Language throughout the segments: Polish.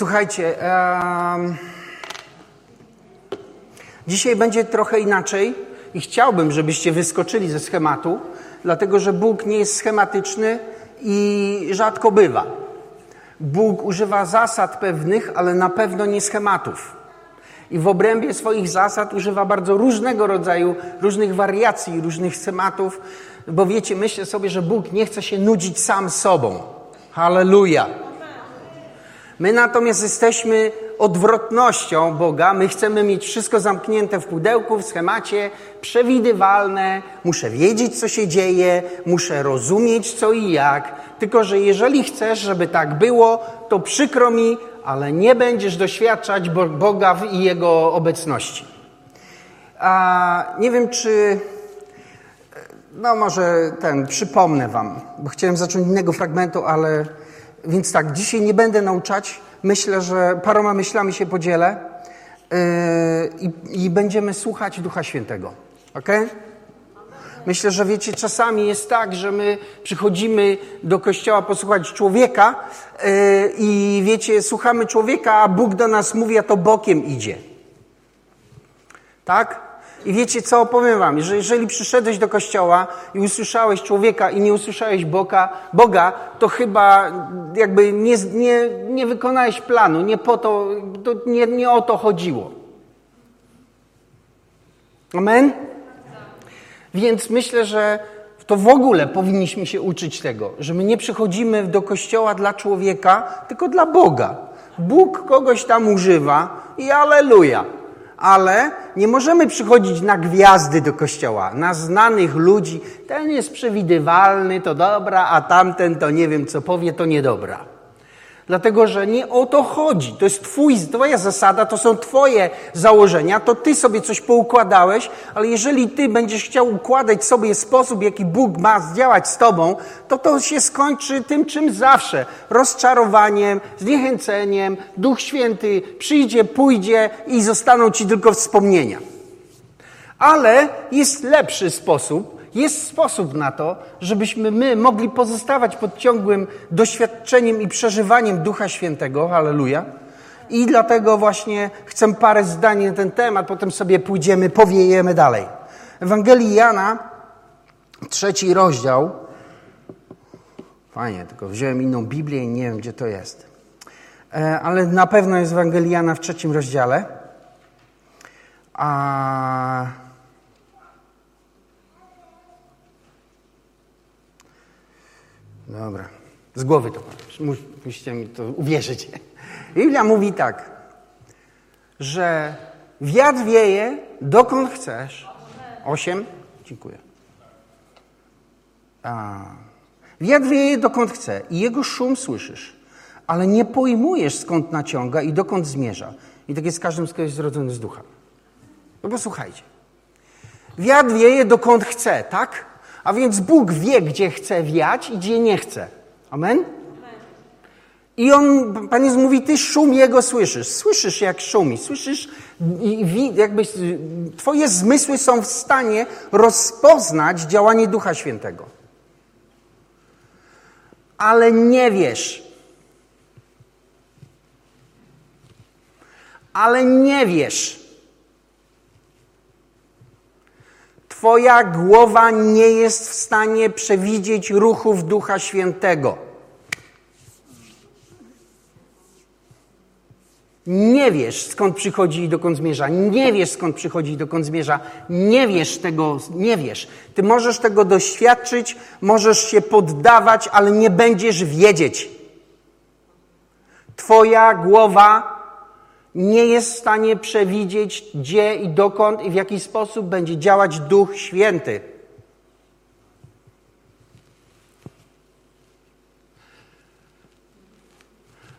Słuchajcie, um, dzisiaj będzie trochę inaczej i chciałbym, żebyście wyskoczyli ze schematu, dlatego że Bóg nie jest schematyczny i rzadko bywa. Bóg używa zasad pewnych, ale na pewno nie schematów. I w obrębie swoich zasad używa bardzo różnego rodzaju, różnych wariacji, różnych schematów, bo wiecie, myślę sobie, że Bóg nie chce się nudzić sam sobą. Halleluja. My natomiast jesteśmy odwrotnością Boga. My chcemy mieć wszystko zamknięte w pudełku, w schemacie, przewidywalne. Muszę wiedzieć, co się dzieje, muszę rozumieć, co i jak. Tylko, że jeżeli chcesz, żeby tak było, to przykro mi, ale nie będziesz doświadczać Boga i Jego obecności. A nie wiem, czy. No, może ten, przypomnę Wam, bo chciałem zacząć innego fragmentu, ale więc tak, dzisiaj nie będę nauczać. Myślę, że paroma myślami się podzielę yy, i, będziemy słuchać Ducha Świętego. Ok? Myślę, że wiecie, czasami jest tak, że my przychodzimy do kościoła posłuchać człowieka yy, i wiecie, słuchamy człowieka, a Bóg do nas mówi, a to bokiem idzie. Tak? I wiecie co, powiem wam, że jeżeli przyszedłeś do kościoła i usłyszałeś człowieka i nie usłyszałeś Boga, Boga to chyba jakby nie, nie, nie wykonałeś planu, nie po to, to nie, nie o to chodziło. Amen? Więc myślę, że to w ogóle powinniśmy się uczyć tego, że my nie przychodzimy do kościoła dla człowieka, tylko dla Boga. Bóg kogoś tam używa i aleluja ale nie możemy przychodzić na gwiazdy do kościoła, na znanych ludzi. Ten jest przewidywalny, to dobra, a tamten to nie wiem co powie, to niedobra. Dlatego, że nie o to chodzi. To jest twój, twoja zasada, to są twoje założenia, to ty sobie coś poukładałeś, ale jeżeli ty będziesz chciał układać sobie sposób, jaki Bóg ma zdziałać z tobą, to to się skończy tym, czym zawsze. Rozczarowaniem, zniechęceniem, Duch Święty przyjdzie, pójdzie i zostaną ci tylko wspomnienia. Ale jest lepszy sposób, jest sposób na to, żebyśmy my mogli pozostawać pod ciągłym doświadczeniem i przeżywaniem Ducha Świętego. Halleluja. I dlatego właśnie chcę parę zdań na ten temat, potem sobie pójdziemy, powiejemy dalej. Ewangelii Jana, trzeci rozdział. Fajnie, tylko wziąłem inną Biblię i nie wiem, gdzie to jest. E, ale na pewno jest Ewangelii Jana w trzecim rozdziale. A Dobra. Z głowy to musicie mi to uwierzyć. Biblia mówi tak, że wiatr wieje dokąd chcesz. Osiem? Dziękuję. A. Wiatr wieje dokąd chce i jego szum słyszysz, ale nie pojmujesz skąd naciąga i dokąd zmierza. I tak jest z każdym z kogoś zrodzony z ducha. No bo słuchajcie. Wiatr wieje dokąd chce, tak? A więc Bóg wie, gdzie chce wiać i gdzie nie chce. Amen? I on, Pan Jezus mówi, ty szum Jego słyszysz. Słyszysz, jak szumi. Słyszysz, jakby twoje zmysły są w stanie rozpoznać działanie Ducha Świętego. Ale nie wiesz. Ale nie wiesz. Twoja głowa nie jest w stanie przewidzieć ruchów Ducha Świętego. Nie wiesz, skąd przychodzi i dokąd zmierza. Nie wiesz, skąd przychodzi i dokąd zmierza. Nie wiesz tego, nie wiesz. Ty możesz tego doświadczyć, możesz się poddawać, ale nie będziesz wiedzieć. Twoja głowa nie jest w stanie przewidzieć, gdzie i dokąd i w jaki sposób będzie działać Duch Święty.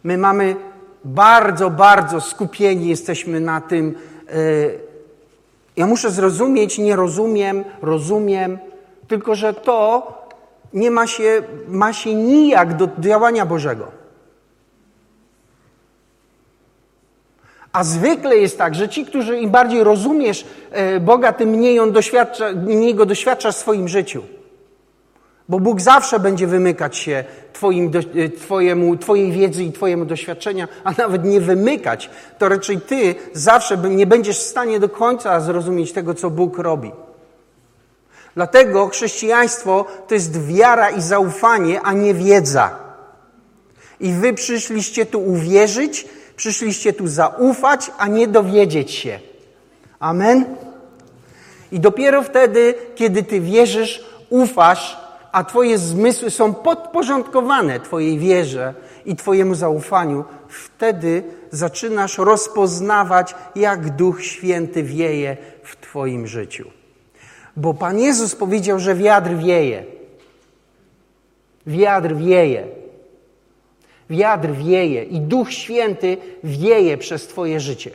My mamy bardzo, bardzo skupieni jesteśmy na tym. E, ja muszę zrozumieć, nie rozumiem, rozumiem, tylko że to nie ma się, ma się nijak do działania Bożego. A zwykle jest tak, że ci, którzy im bardziej rozumiesz e, Boga, tym mniej, on doświadcza, mniej go doświadczasz w swoim życiu. Bo Bóg zawsze będzie wymykać się twoim, e, twojemu, Twojej wiedzy i Twojemu doświadczenia, a nawet nie wymykać, to raczej Ty zawsze nie będziesz w stanie do końca zrozumieć tego, co Bóg robi. Dlatego chrześcijaństwo to jest wiara i zaufanie, a nie wiedza. I Wy przyszliście tu uwierzyć, przyszliście tu zaufać, a nie dowiedzieć się. Amen? I dopiero wtedy, kiedy Ty wierzysz, ufasz, a Twoje zmysły są podporządkowane Twojej wierze i Twojemu zaufaniu, wtedy zaczynasz rozpoznawać, jak Duch Święty wieje w Twoim życiu. Bo Pan Jezus powiedział, że wiatr wieje. Wiatr wieje. Wiatr wieje i Duch Święty wieje przez Twoje życie.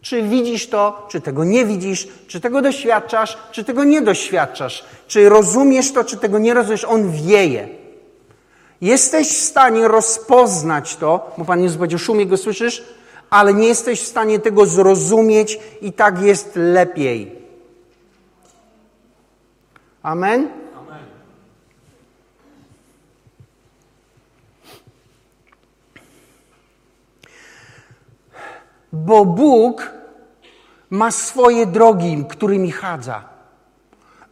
Czy widzisz to, czy tego nie widzisz, czy tego doświadczasz, czy tego nie doświadczasz, czy rozumiesz to, czy tego nie rozumiesz, on wieje. Jesteś w stanie rozpoznać to, bo Pan Jezus powiedział, szumie go słyszysz, ale nie jesteś w stanie tego zrozumieć i tak jest lepiej. Amen? Bo Bóg ma swoje drogi, którymi chadza.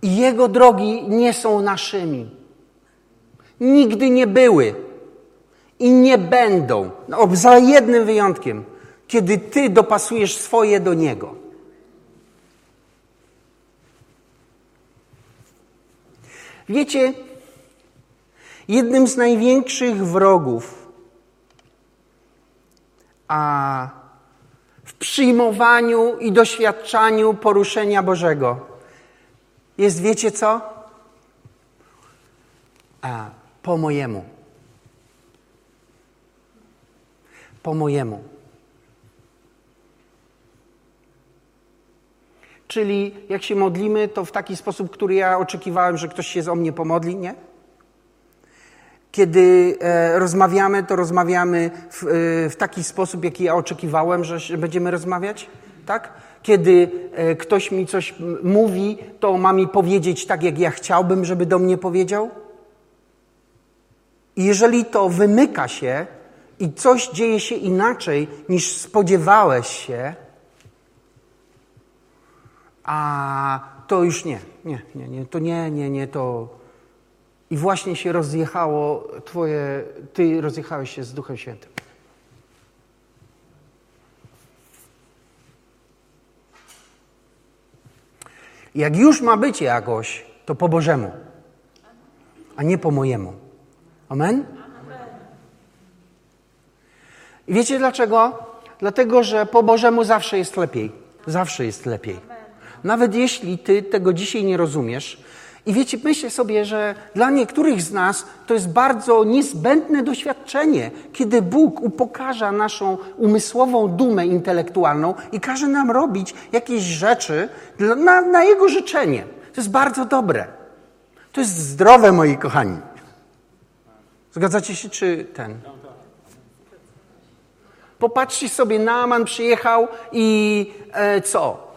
I Jego drogi nie są naszymi. Nigdy nie były. I nie będą. No, za jednym wyjątkiem. Kiedy Ty dopasujesz swoje do Niego. Wiecie, jednym z największych wrogów a przyjmowaniu i doświadczaniu poruszenia Bożego jest, wiecie co? A, po mojemu. Po mojemu. Czyli jak się modlimy, to w taki sposób, który ja oczekiwałem, że ktoś się o mnie pomodli, nie? Kiedy e, rozmawiamy, to rozmawiamy w, e, w, taki sposób, jaki ja oczekiwałem, że będziemy rozmawiać, tak? Kiedy e, ktoś mi coś mówi, to ma mi powiedzieć tak, jak ja chciałbym, żeby do mnie powiedział. I jeżeli to wymyka się i coś dzieje się inaczej niż spodziewałeś się, a to już nie, nie, nie, nie, to nie, nie, nie, to... I właśnie się rozjechało twoje, ty rozjechałeś się z Duchem Świętym. Jak już ma być jakoś, to po Bożemu, a nie po mojemu. Amen? I wiecie dlaczego? Dlatego, że po Bożemu zawsze jest lepiej. Zawsze jest lepiej. Nawet jeśli ty tego dzisiaj nie rozumiesz. I wiecie, myślę sobie, że dla niektórych z nas to jest bardzo niezbędne doświadczenie, kiedy Bóg upokarza naszą umysłową dumę intelektualną i każe nam robić jakieś rzeczy na, na Jego życzenie. To jest bardzo dobre. To jest zdrowe, moi kochani. Zgadzacie się, czy ten? Popatrzcie sobie, Naaman przyjechał i e, co?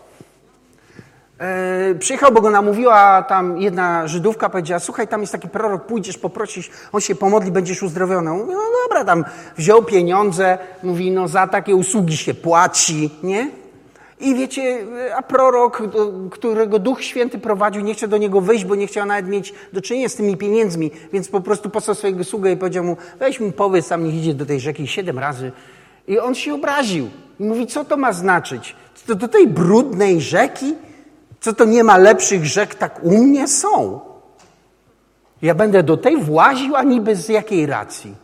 E, przyjechał, bo go namówiła tam jedna Żydówka, powiedziała, słuchaj, tam jest taki prorok, pójdziesz poprosić, on się pomodli, będziesz uzdrowiony. Mówi, no dobra, tam wziął pieniądze, mówi, no za takie usługi się płaci, nie? I wiecie, a prorok, którego Duch Święty prowadził, nie chciał do niego wyjść, bo nie chciał nawet mieć do czynienia z tymi pieniędzmi, więc po prostu posłał swojego sługę i powiedział mu, weź mu powiedz, tam niech idzie do tej rzeki siedem razy. I on się obraził. I mówi, co to ma znaczyć? To do tej brudnej rzeki? Co to nie ma lepszych rzek, tak u mnie są. Ja będę do tej właził, a niby z jakiej racji.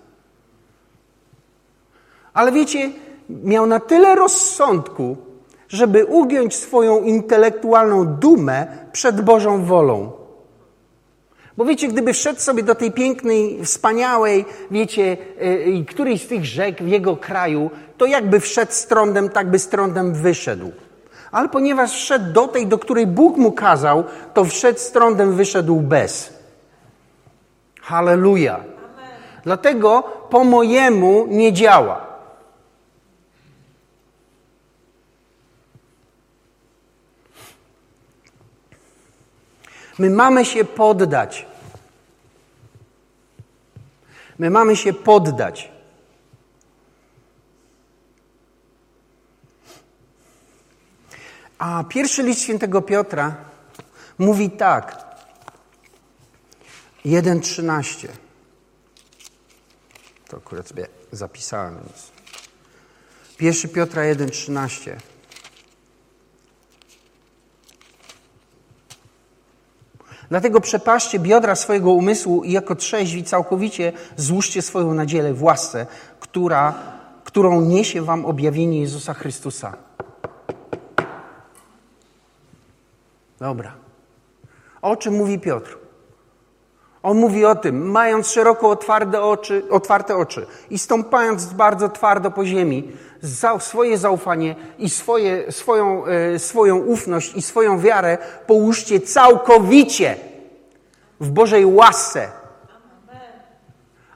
Ale wiecie, miał na tyle rozsądku, żeby ugiąć swoją intelektualną dumę przed Bożą wolą. Bo wiecie, gdyby wszedł sobie do tej pięknej, wspaniałej, wiecie, yy, którejś z tych rzek w jego kraju, to jakby wszedł z trądem, tak by z trądem wyszedł ale ponieważ wszedł do tej, do której Bóg mu kazał, to wszedł z trądem, wyszedł bez. Halleluja. Dlatego po mojemu nie działa. My mamy się poddać. My mamy się poddać. A pierwszy list świętego Piotra mówi tak. 1,13. To akurat sobie zapisałem. Więc. Pierwszy Piotra 1,13. Dlatego przepaszcie biodra swojego umysłu i jako trzeźwi całkowicie złóżcie swoją nadzieję w łasce, która, którą niesie wam objawienie Jezusa Chrystusa. Dobra. O czym mówi Piotr? On mówi o tym, mając szeroko otwarte oczy, otwarte oczy i stąpając bardzo twardo po ziemi, za swoje zaufanie i swoje, swoją, e, swoją ufność i swoją wiarę połóżcie całkowicie w Bożej łasce.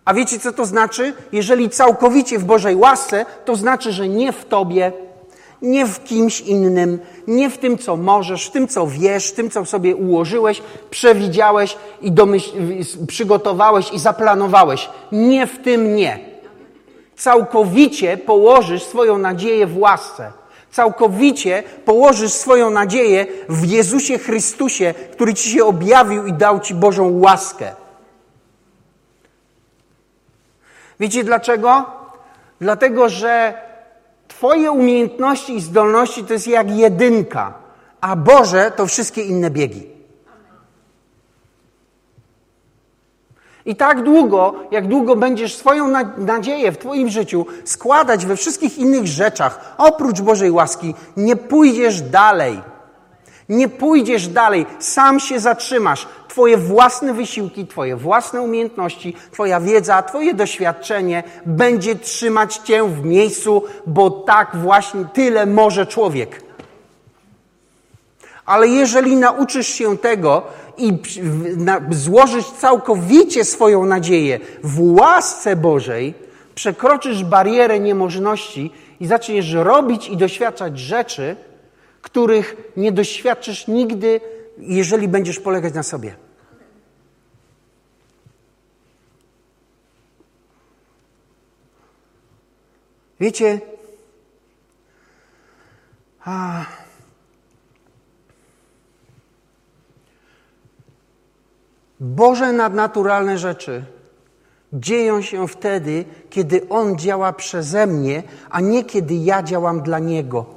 A wiecie, co to znaczy? Jeżeli całkowicie w Bożej łasce, to znaczy, że nie w Tobie, nie w kimś innym, nie w tym, co możesz, w tym, co wiesz, w tym, co sobie ułożyłeś, przewidziałeś i przygotowałeś i zaplanowałeś. Nie w tym nie. Całkowicie położysz swoją nadzieję w łasce. Całkowicie położysz swoją nadzieję w Jezusie Chrystusie, który Ci się objawił i dał Ci Bożą łaskę. Wiecie dlaczego? Dlatego, że Twoje umiejętności i zdolności to jest jak jedynka, a Boże to wszystkie inne biegi. I tak długo, jak długo będziesz swoją nadzieję w Twoim życiu składać we wszystkich innych rzeczach, oprócz Bożej łaski, nie pójdziesz dalej. Nie pójdziesz dalej, sam się zatrzymasz. Twoje własne wysiłki, Twoje własne umiejętności, Twoja wiedza, Twoje doświadczenie będzie trzymać Cię w miejscu, bo tak właśnie tyle może człowiek. Ale jeżeli nauczysz się tego i złożysz całkowicie swoją nadzieję w łasce Bożej, przekroczysz barierę niemożności i zaczniesz robić i doświadczać rzeczy, których nie doświadczysz nigdy, jeżeli będziesz polegać na sobie. Wiecie, a, Boże nadnaturalne rzeczy dzieją się wtedy, kiedy On działa przeze mnie, a nie kiedy ja działam dla Niego.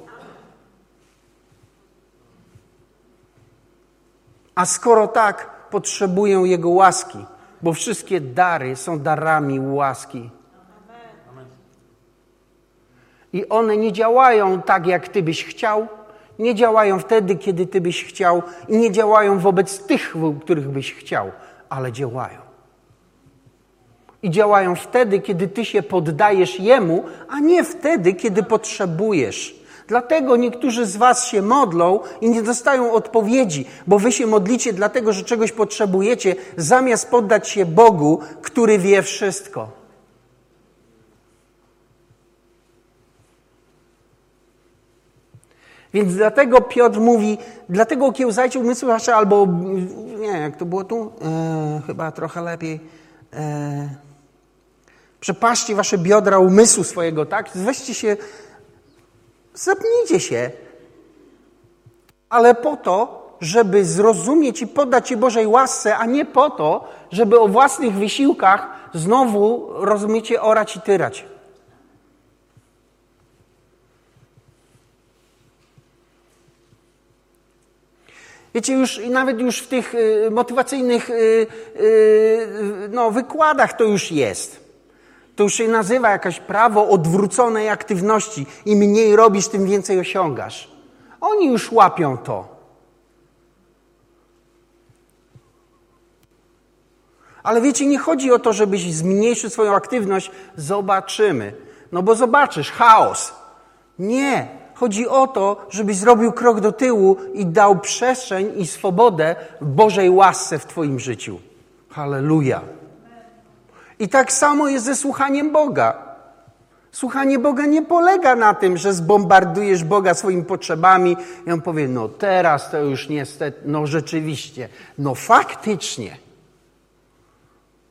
A skoro tak, potrzebuję Jego łaski, bo wszystkie dary są darami łaski. I one nie działają tak, jak Ty byś chciał, nie działają wtedy, kiedy Ty byś chciał, i nie działają wobec tych, których byś chciał, ale działają. I działają wtedy, kiedy Ty się poddajesz Jemu, a nie wtedy, kiedy potrzebujesz. Dlatego niektórzy z Was się modlą i nie dostają odpowiedzi, bo Wy się modlicie dlatego, że czegoś potrzebujecie, zamiast poddać się Bogu, który wie wszystko. Więc dlatego Piotr mówi, dlatego okiełzajcie umysły wasze, albo nie, jak to było tu? E, chyba trochę lepiej. E, wasze biodra umysłu swojego, tak? Weźcie się Zapnijcie się. Ale po to, żeby zrozumieć i poddać się Bożej łasce, a nie po to, żeby o własnych wysiłkach znowu, rozumiecie, orać i tyrać. Wiecie, już nawet już w tych y, motywacyjnych y, y, no, wykładach to już jest. To już się nazywa jakaś prawo odwróconej aktywności. Im mniej robisz, tym więcej osiągasz. Oni już łapią to. Ale wiecie, nie chodzi o to, żebyś zmniejszył swoją aktywność. Zobaczymy. No bo zobaczysz, chaos. Nie. Chodzi o to, żebyś zrobił krok do tyłu i dał przestrzeń i swobodę Bożej łasce w Twoim życiu. Hallelujah. I tak samo jest ze słuchaniem Boga. Słuchanie Boga nie polega na tym, że zbombardujesz Boga swoimi potrzebami i On powie, no teraz to już niestety, no rzeczywiście, no faktycznie.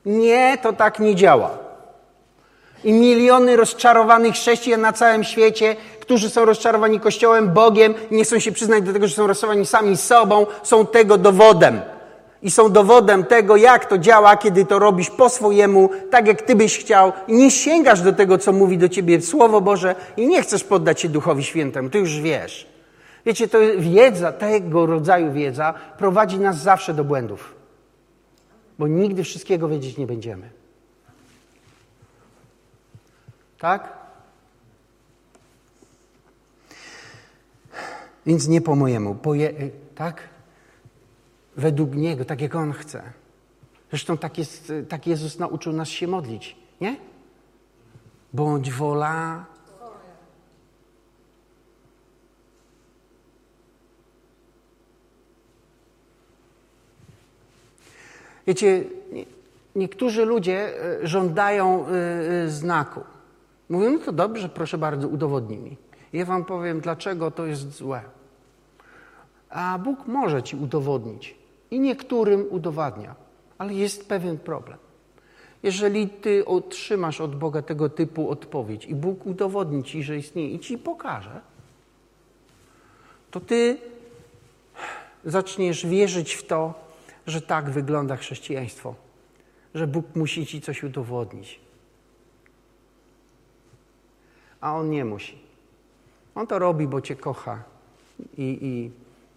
Nie, to tak nie działa. I miliony rozczarowanych chrześcijan na całym świecie, którzy są rozczarowani Kościołem, Bogiem, nie chcą się przyznać do tego, że są rozczarowani sami sobą, są tego dowodem. I są dowodem tego, jak to działa, kiedy to robisz po swojemu, tak jak ty byś chciał. I nie sięgasz do tego, co mówi do ciebie Słowo Boże i nie chcesz poddać się Duchowi Świętemu. Ty już wiesz. Wiecie, to wiedza, tego rodzaju wiedza prowadzi nas zawsze do błędów. Bo nigdy wszystkiego wiedzieć nie będziemy. Tak? Więc nie po mojemu. Po je, tak? Według Niego, tak jak On chce. Zresztą tak, jest, tak Jezus nauczył nas się modlić, nie? Bądź wola Wiecie, niektórzy ludzie e, żądają e, e, znaku. Mówią, no to dobrze, proszę bardzo, udowodnij mi. Ja wam powiem, dlaczego to jest złe. A Bóg może ci udowodnić. I niektórym udowadnia. Ale jest pewien problem. Jeżeli ty otrzymasz od Boga tego typu odpowiedź i Bóg udowodni ci, że istnieje i ci pokaże, to ty zaczniesz wierzyć w to, że tak wygląda chrześcijaństwo, że Bóg musi ci coś udowodnić. A On nie musi. On to robi, bo cię kocha. I, i,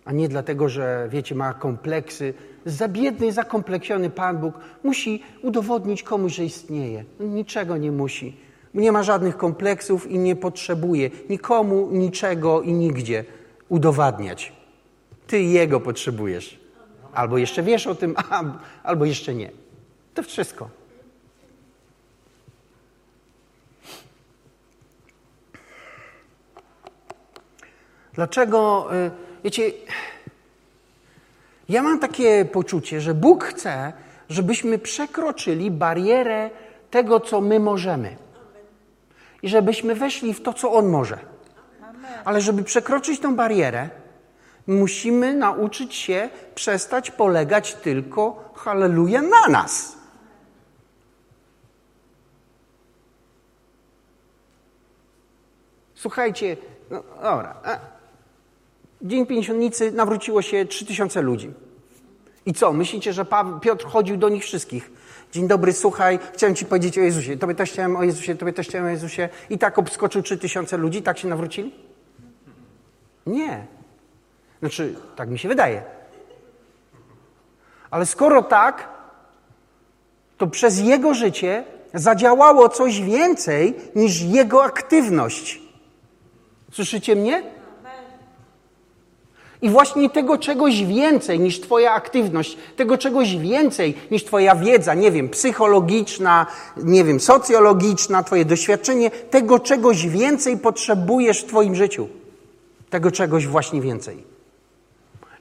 a nie dlatego, że wiecie, ma kompleksy. Za biedny, zakompleksiony Pan Bóg musi udowodnić komuś, że istnieje. Niczego nie musi. Nie ma żadnych kompleksów i nie potrzebuje nikomu, niczego i nigdzie udowadniać. Ty Jego potrzebujesz. Albo jeszcze wiesz o tym, albo jeszcze nie. To wszystko. Dlaczego, y, wiecie, ja mam takie poczucie, że Bóg chce, żebyśmy przekroczyli barierę tego, co my możemy. I żebyśmy weszli w to, co On może. Ale żeby przekroczyć tą barierę, musimy nauczyć się przestać polegać tylko, halleluja, na nas. Słuchajcie, no, dobra. Dzień Pięćdziesiątnicy nawróciło się trzy tysiące ludzi. I co? Myślicie, że Piotr chodził do nich wszystkich? Dzień dobry, słuchaj, chciałem ci powiedzieć o Jezusie. Tobie też chciałem o Jezusie, tobie też chciałem o Jezusie. I tak obskoczył trzy tysiące ludzi, tak się nawrócili? Nie. Znaczy, tak mi się wydaje. Ale skoro tak, to przez jego życie zadziałało coś więcej niż jego aktywność. Słyszycie mnie? I właśnie tego czegoś więcej niż Twoja aktywność, tego czegoś więcej niż Twoja wiedza, nie wiem, psychologiczna, nie wiem, socjologiczna, Twoje doświadczenie, tego czegoś więcej potrzebujesz w Twoim życiu. Tego czegoś właśnie więcej.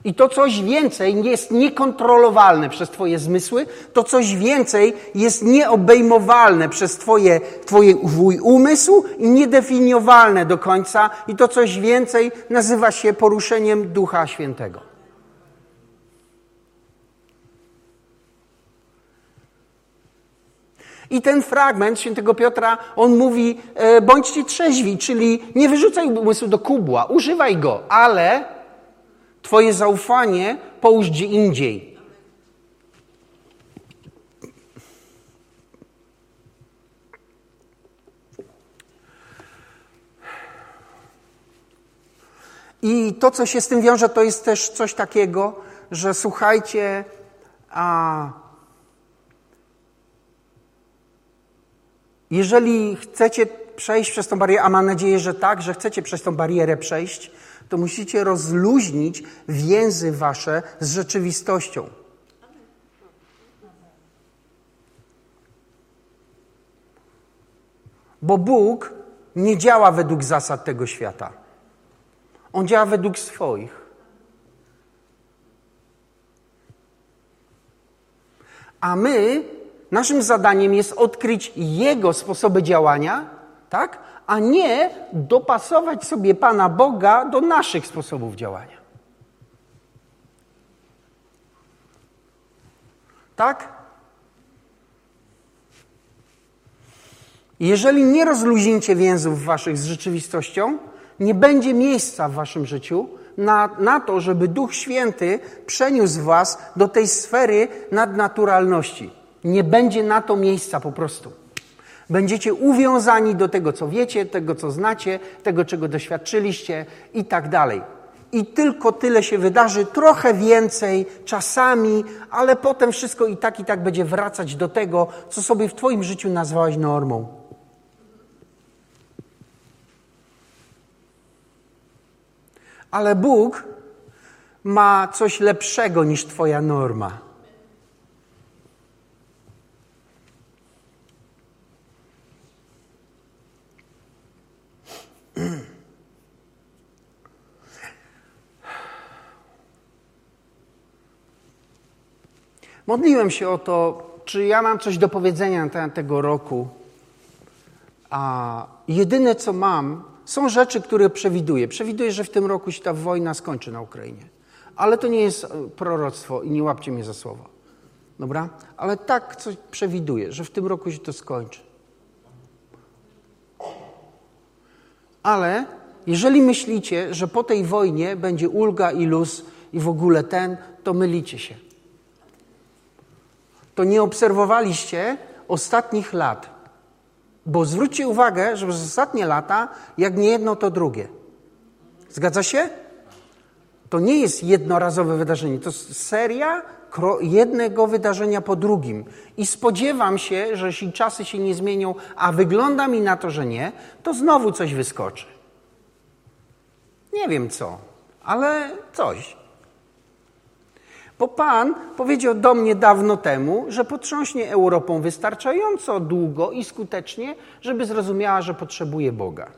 I to coś więcej jest niekontrolowalne przez Twoje zmysły, to coś więcej jest nieobejmowalne przez twoje, twoje, Twój umysł i niedefiniowalne do końca, i to coś więcej nazywa się poruszeniem Ducha Świętego. I ten fragment świętego Piotra, on mówi, e, bądźcie trzeźwi, czyli nie wyrzucaj umysłu do kubła, używaj go, ale Twoje zaufanie połóż gdzie indziej. I to, co się z tym wiąże, to jest też coś takiego, że słuchajcie, a jeżeli chcecie przejść przez tą barierę, a mam nadzieję, że tak, że chcecie przez tą barierę przejść, to musicie rozluźnić więzy wasze z rzeczywistością. Bo Bóg nie działa według zasad tego świata. On działa według swoich. A my, naszym zadaniem jest odkryć Jego sposoby działania, tak? A nie dopasować sobie Pana Boga do naszych sposobów działania. Tak? Jeżeli nie rozluźnicie więzów waszych z rzeczywistością, nie będzie miejsca w waszym życiu na, na to, żeby Duch Święty przeniósł was do tej sfery nadnaturalności. Nie będzie na to miejsca po prostu. Będziecie uwiązani do tego, co wiecie, tego, co znacie, tego, czego doświadczyliście i tak dalej. I tylko tyle się wydarzy, trochę więcej czasami, ale potem wszystko i tak i tak będzie wracać do tego, co sobie w Twoim życiu nazwałeś normą. Ale Bóg ma coś lepszego niż Twoja norma. Modliłem się o to, czy ja mam coś do powiedzenia na temat tego roku. A jedyne co mam, są rzeczy, które przewiduję. Przewiduję, że w tym roku się ta wojna skończy na Ukrainie. Ale to nie jest e, proroctwo i nie łapcie mnie za słowo. Dobra? Ale tak coś przewiduję, że w tym roku się to skończy. Ale jeżeli myślicie, że po tej wojnie będzie ulga i luz i w ogóle ten, to mylicie się. To nie obserwowaliście ostatnich lat. Bo zwróćcie uwagę, że przez ostatnie lata, jak nie jedno, to drugie. Zgadza się? To nie jest jednorazowe wydarzenie, to jest seria jednego wydarzenia po drugim. I spodziewam się, że jeśli czasy się nie zmienią, a wygląda mi na to, że nie, to znowu coś wyskoczy. Nie wiem co, ale coś. Bo Pan powiedział do mnie dawno temu, że potrząśnie Europą wystarczająco długo i skutecznie, żeby zrozumiała, że potrzebuje Boga.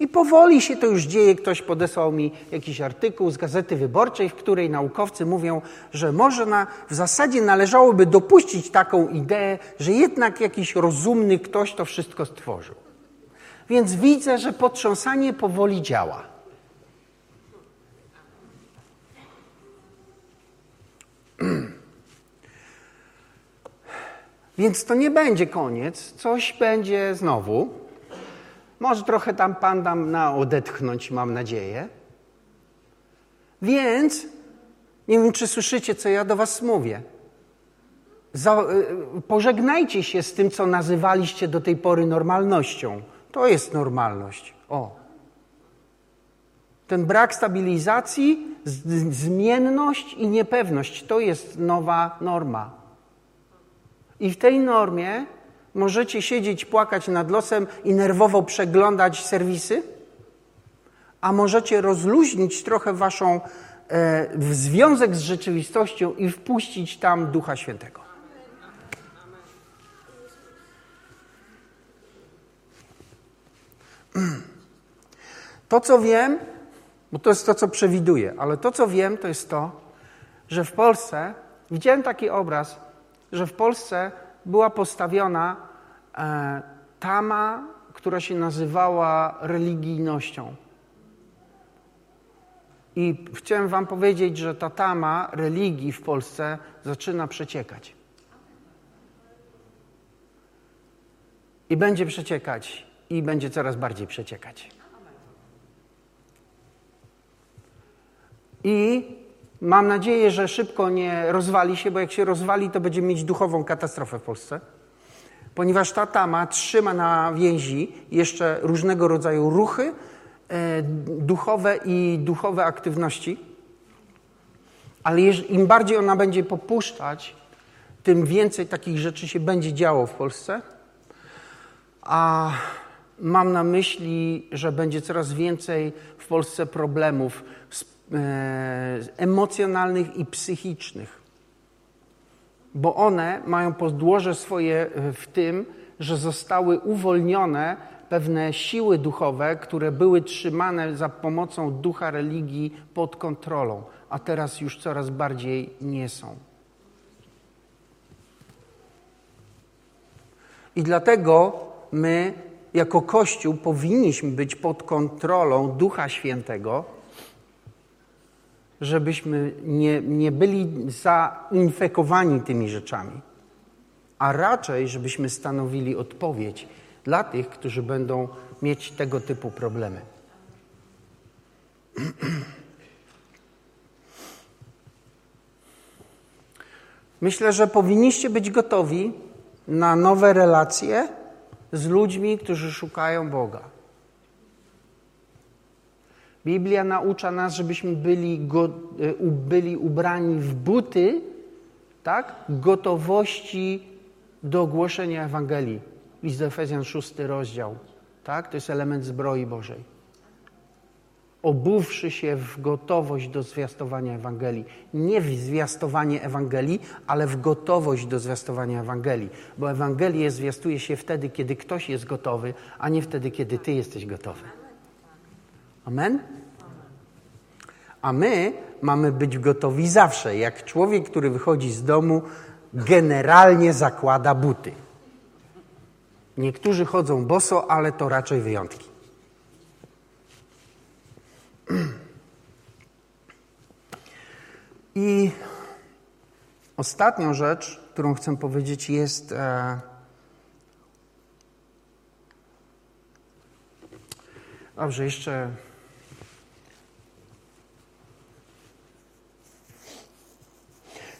I powoli się to już dzieje. Ktoś podesłał mi jakiś artykuł z Gazety Wyborczej, w której naukowcy mówią, że może na, w zasadzie należałoby dopuścić taką ideę, że jednak jakiś rozumny ktoś to wszystko stworzył. Więc widzę, że potrząsanie powoli działa. Więc to nie będzie koniec, coś będzie znowu. Może trochę tam Pan dam na odetchnąć, mam nadzieję. Więc nie wiem, czy słyszycie, co ja do Was mówię. Za, y, pożegnajcie się z tym, co nazywaliście do tej pory normalnością. To jest normalność. O. Ten brak stabilizacji, zmienność i niepewność to jest nowa norma. I w tej normie możecie siedzieć, płakać nad losem i nerwowo przeglądać serwisy, a możecie rozluźnić trochę waszą e, związek z rzeczywistością i wpuścić tam Ducha Świętego. To, co wiem, bo to jest to, co przewiduję, ale to, co wiem, to jest to, że w Polsce widziałem taki obraz, że w Polsce była postawiona e, tama, która się nazywała religijnością. I chciałem Wam powiedzieć, że ta tama religii w Polsce zaczyna przeciekać. I będzie przeciekać, i będzie coraz bardziej przeciekać. I mam nadzieję, że szybko nie rozwali się, bo jak się rozwali, to będzie mieć duchową katastrofę w Polsce. Ponieważ ta tama trzyma na więzi jeszcze różnego rodzaju ruchy e, duchowe i duchowe aktywności. Ale im bardziej ona będzie popuszczać, tym więcej takich rzeczy się będzie działo w Polsce. A mam na myśli, że będzie coraz więcej w Polsce problemów E, emocjonalnych i psychicznych. Bo one mają podłoże swoje e, w tym, że zostały uwolnione pewne siły duchowe, które były trzymane za pomocą ducha religii pod kontrolą, a teraz już coraz bardziej nie są. I dlatego my, jako Kościół, powinniśmy być pod kontrolą Ducha Świętego żebyśmy nie, nie byli zainfekowani tymi rzeczami. a raczej, żebyśmy stanowili odpowiedź dla tych, którzy będą mieć tego typu problemy. Myślę, że powinniście być gotowi na nowe relacje z ludźmi, którzy szukają Boga. Biblia naucza nas, żebyśmy byli, go, e, byli ubrani w buty tak? gotowości do głoszenia Ewangelii. List do Efezjan, szósty rozdział. Tak? To jest element zbroi Bożej obuwszy się w gotowość do zwiastowania Ewangelii. Nie w zwiastowanie Ewangelii, ale w gotowość do zwiastowania Ewangelii. Bo Ewangelię zwiastuje się wtedy, kiedy ktoś jest gotowy, a nie wtedy, kiedy ty jesteś gotowy. Amen? A my mamy być gotowi zawsze. Jak człowiek, który wychodzi z domu, generalnie zakłada buty. Niektórzy chodzą boso, ale to raczej wyjątki. I ostatnią rzecz, którą chcę powiedzieć, jest. E, dobrze, jeszcze.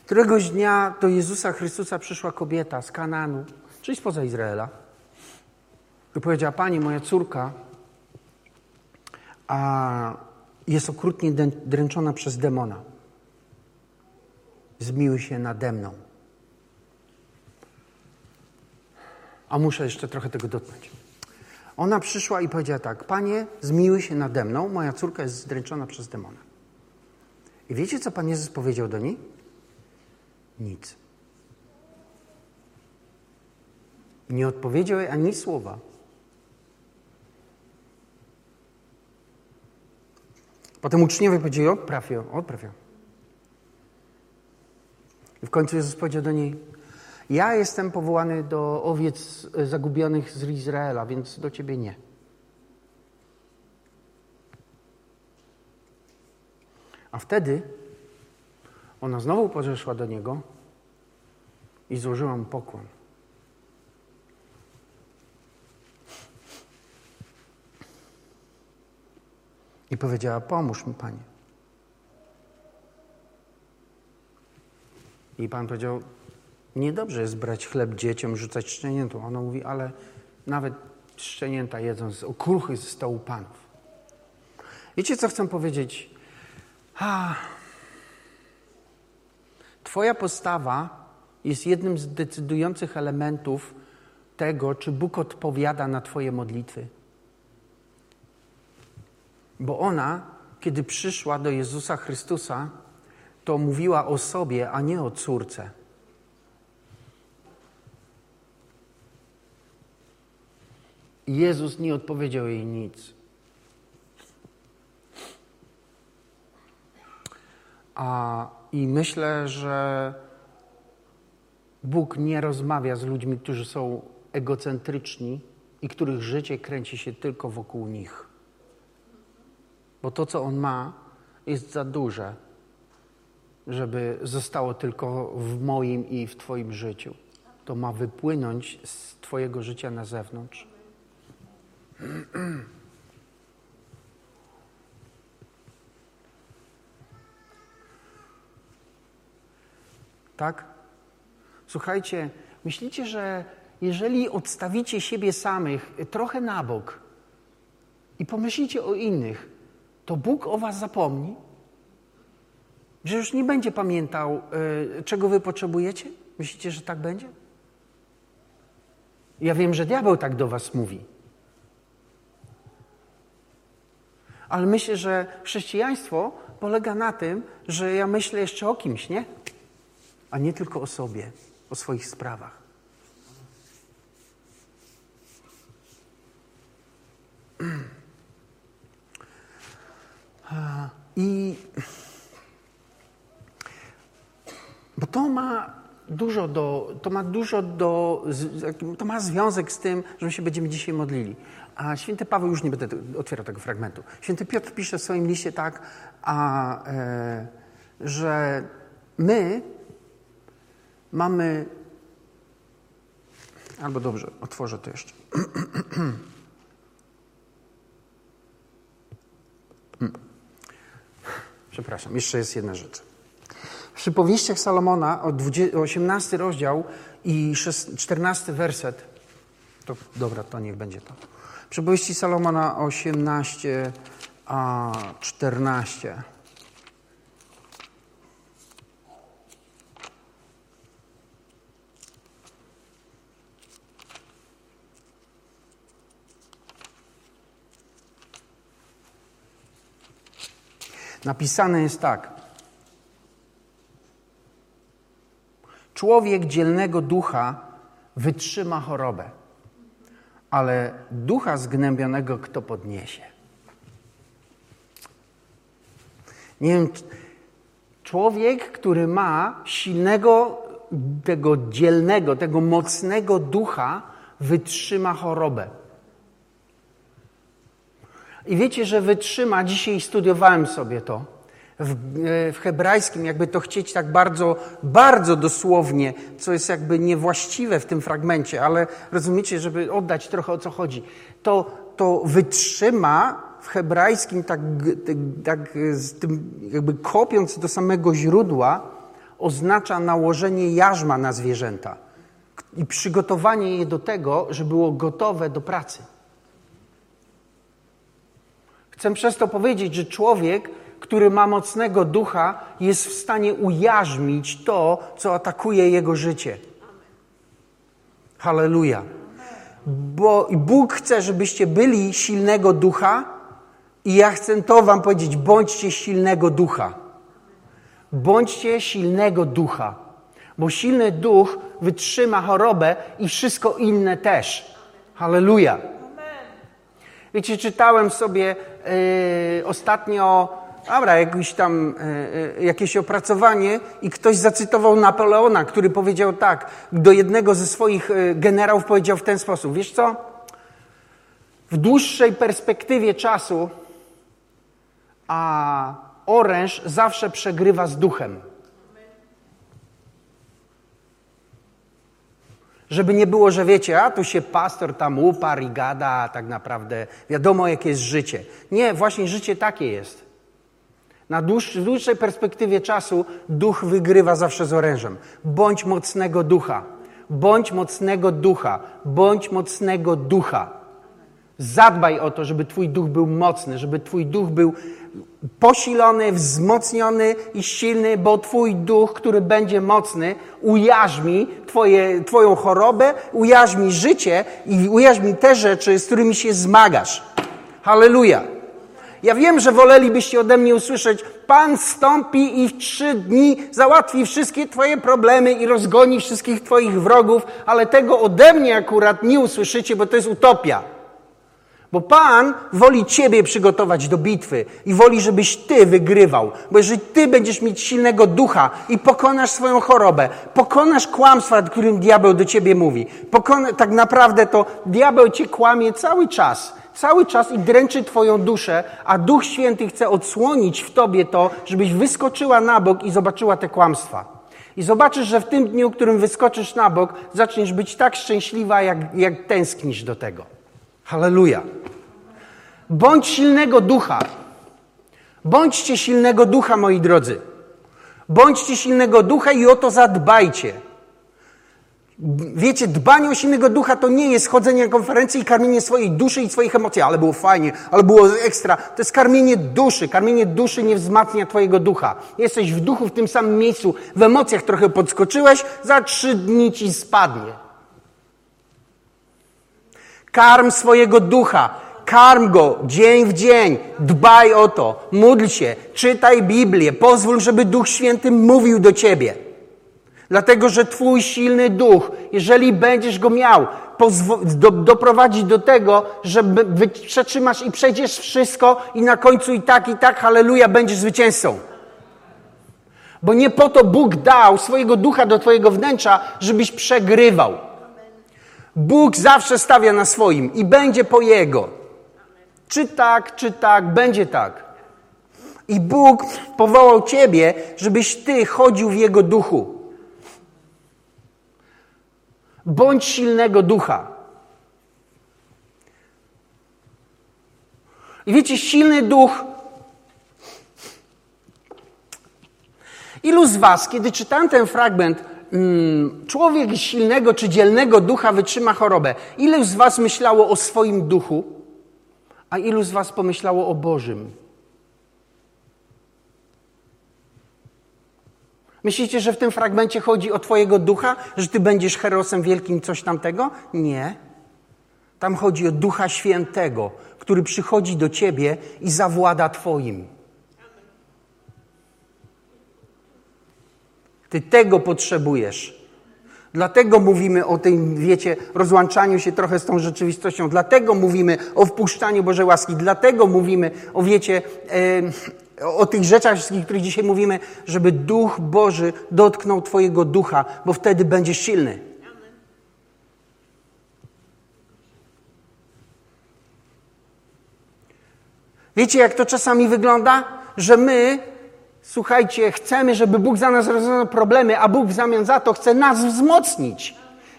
Któregoś dnia do Jezusa Chrystusa przyszła kobieta z Kananu, czyli spoza Izraela. I powiedziała: Pani, moja córka a jest okrutnie dręczona przez demona. Zmiły się nade mną. A muszę jeszcze trochę tego dotknąć. Ona przyszła i powiedziała tak: Panie, zmiły się nade mną, moja córka jest zdręczona przez demona. I wiecie, co Pan Jezus powiedział do niej? Nic. Nie odpowiedział jej ani słowa. Potem uczniowie powiedzieli, odpraw ją, odpraw ją. I w końcu Jezus powiedział do niej, ja jestem powołany do owiec zagubionych z Izraela, więc do ciebie nie. A wtedy ona znowu podeszła do niego i złożyła mu pokłon. I powiedziała: Pomóż mi, panie. I pan powiedział: Niedobrze jest brać chleb dzieciom, rzucać szczeniętom. Ona mówi: Ale nawet szczenięta jedzą z okruchy ze stołu panów. Wiecie, co chcę powiedzieć? Ha. Twoja postawa jest jednym z decydujących elementów tego, czy Bóg odpowiada na Twoje modlitwy. Bo ona, kiedy przyszła do Jezusa Chrystusa, to mówiła o sobie, a nie o córce. Jezus nie odpowiedział jej nic. A, I myślę, że Bóg nie rozmawia z ludźmi, którzy są egocentryczni i których życie kręci się tylko wokół nich bo to, co on ma, jest za duże, żeby zostało tylko w moim i w Twoim życiu. To ma wypłynąć z Twojego życia na zewnątrz. Tak? Słuchajcie, myślicie, że jeżeli odstawicie siebie samych trochę na bok i pomyślicie o innych, to Bóg o was zapomni? Że już nie będzie pamiętał, y, czego wy potrzebujecie? Myślicie, że tak będzie? Ja wiem, że diabeł tak do was mówi. Ale myślę, że chrześcijaństwo polega na tym, że ja myślę jeszcze o kimś, nie? A nie tylko o sobie, o swoich sprawach. I bo to ma dużo do, to ma dużo do, to ma związek z tym, że my się będziemy dzisiaj modlili. A święty Paweł, już nie będę otwierał tego fragmentu. Święty Piotr pisze w swoim liście tak, a, e, że my mamy Albo dobrze, otworzę to jeszcze. Przepraszam, jeszcze jest jedna rzecz. W przypowieściach Salomona, 18 rozdział i 14 werset, to dobra, to niech będzie to. Przypowieści Salomona 18 a 14. Napisane jest tak. Człowiek dzielnego ducha wytrzyma chorobę, ale ducha zgnębionego kto podniesie? Nie wiem, człowiek, który ma silnego, tego dzielnego, tego mocnego ducha, wytrzyma chorobę. I wiecie, że wytrzyma, dzisiaj studiowałem sobie to. W, w, hebrajskim, jakby to chcieć tak bardzo, bardzo dosłownie, co jest jakby niewłaściwe w tym fragmencie, ale rozumiecie, żeby oddać trochę o co chodzi. To, to wytrzyma w hebrajskim, tak, tak z tym, jakby kopiąc do samego źródła, oznacza nałożenie jarzma na zwierzęta i przygotowanie je do tego, żeby było gotowe do pracy. Chcę przez to powiedzieć, że człowiek, który ma mocnego ducha, jest w stanie ujarzmić to, co atakuje jego życie. Halleluja. Bo Bóg chce, żebyście byli silnego ducha, i ja chcę to Wam powiedzieć: bądźcie silnego ducha. Bądźcie silnego ducha, bo silny duch wytrzyma chorobę i wszystko inne też. Halleluja. Wiecie, czytałem sobie yy, ostatnio, dobra, jakieś tam, yy, jakieś opracowanie i ktoś zacytował Napoleona, który powiedział tak, do jednego ze swoich yy, generałów powiedział w ten sposób, wiesz co? W dłuższej perspektywie czasu a oręż zawsze przegrywa z duchem. Żeby nie było, że wiecie, a tu się pastor tam uparł i gada, a tak naprawdę wiadomo, jakie jest życie. Nie, właśnie życie takie jest. Na dłuższej perspektywie czasu duch wygrywa zawsze z orężem. Bądź mocnego ducha. Bądź mocnego ducha. Bądź mocnego ducha. Zadbaj o to, żeby Twój duch był mocny, żeby Twój duch był posilony, wzmocniony i silny, bo Twój duch, który będzie mocny, ujarzmi twoje, Twoją chorobę, ujarzmi życie i ujarzmi te rzeczy, z którymi się zmagasz. Halleluja. Ja wiem, że wolelibyście ode mnie usłyszeć, Pan stąpi i w trzy dni załatwi wszystkie Twoje problemy i rozgoni wszystkich Twoich wrogów, ale tego ode mnie akurat nie usłyszycie, bo to jest utopia. Bo Pan woli Ciebie przygotować do bitwy i woli, żebyś Ty wygrywał. Bo jeżeli Ty będziesz mieć silnego ducha i pokonasz swoją chorobę, pokonasz kłamstwa, którym diabeł do Ciebie mówi, pokona, tak naprawdę to diabeł Cię kłamie cały czas. Cały czas i dręczy Twoją duszę, a Duch Święty chce odsłonić w Tobie to, żebyś wyskoczyła na bok i zobaczyła te kłamstwa. I zobaczysz, że w tym dniu, w którym wyskoczysz na bok, zaczniesz być tak szczęśliwa, jak, jak tęsknisz do tego. Halleluja. Bądź silnego ducha. Bądźcie silnego ducha, moi drodzy. Bądźcie silnego ducha i o to zadbajcie. Wiecie, dbanie o silnego ducha to nie jest chodzenie na konferencję i karmienie swojej duszy i swoich emocji, ale było fajnie, ale było ekstra. To jest karmienie duszy. Karmienie duszy nie wzmacnia twojego ducha. Jesteś w duchu w tym samym miejscu, w emocjach trochę podskoczyłeś, za trzy dni ci spadnie. Karm swojego ducha. Karm go dzień w dzień. Dbaj o to. Módl się. Czytaj Biblię. Pozwól, żeby Duch Święty mówił do ciebie. Dlatego, że Twój silny duch, jeżeli będziesz go miał, do, doprowadzi do tego, że przetrzymasz i przejdziesz wszystko i na końcu i tak, i tak, halleluja, będziesz zwycięzcą. Bo nie po to Bóg dał swojego ducha do Twojego wnętrza, żebyś przegrywał. Bóg zawsze stawia na swoim i będzie po Jego. Czy tak, czy tak, będzie tak. I Bóg powołał Ciebie, żebyś Ty chodził w Jego duchu. Bądź silnego ducha. I wiecie, silny duch. Ilu z Was, kiedy czytałem ten fragment, człowiek silnego czy dzielnego ducha wytrzyma chorobę, ilu z Was myślało o swoim duchu, a ilu z Was pomyślało o Bożym? Myślicie, że w tym fragmencie chodzi o Twojego ducha, że Ty będziesz herosem wielkim, coś tamtego? Nie. Tam chodzi o Ducha Świętego, który przychodzi do Ciebie i zawłada Twoim. Ty tego potrzebujesz. Dlatego mówimy o tym, wiecie, rozłączaniu się trochę z tą rzeczywistością. Dlatego mówimy o wpuszczaniu Bożej łaski. Dlatego mówimy o, wiecie, o tych rzeczach, o których dzisiaj mówimy, żeby Duch Boży dotknął Twojego ducha, bo wtedy będziesz silny. Wiecie, jak to czasami wygląda? Że my, słuchajcie, chcemy, żeby Bóg za nas rozwiązał problemy, a Bóg w zamian za to chce nas wzmocnić.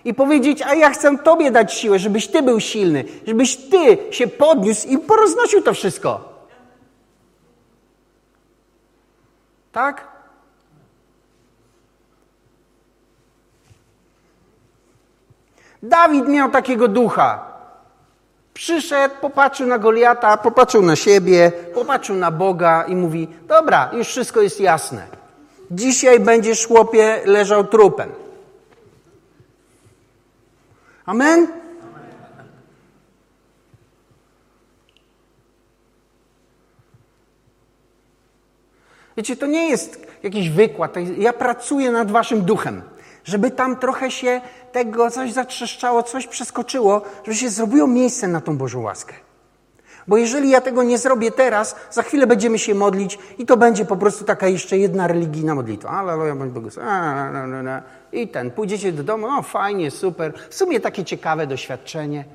I powiedzieć, a ja chcę Tobie dać siłę, żebyś Ty był silny, żebyś Ty się podniósł i poroznosił to wszystko. Tak? Dawid miał takiego ducha. Przyszedł, popatrzył na Goliata, popatrzył na siebie, popatrzył na Boga i mówi: Dobra, już wszystko jest jasne. Dzisiaj będziesz, chłopie, leżał trupem. Amen? Wiecie, to nie jest jakiś wykład. Ja pracuję nad waszym duchem, żeby tam trochę się tego coś zatrzeszczało, coś przeskoczyło, żeby się zrobiło miejsce na tą Bożą łaskę. Bo jeżeli ja tego nie zrobię teraz, za chwilę będziemy się modlić i to będzie po prostu taka jeszcze jedna religijna modlitwa. Aleluja, bądź Bogu. I ten, pójdziecie do domu, no fajnie, super. W sumie takie ciekawe doświadczenie.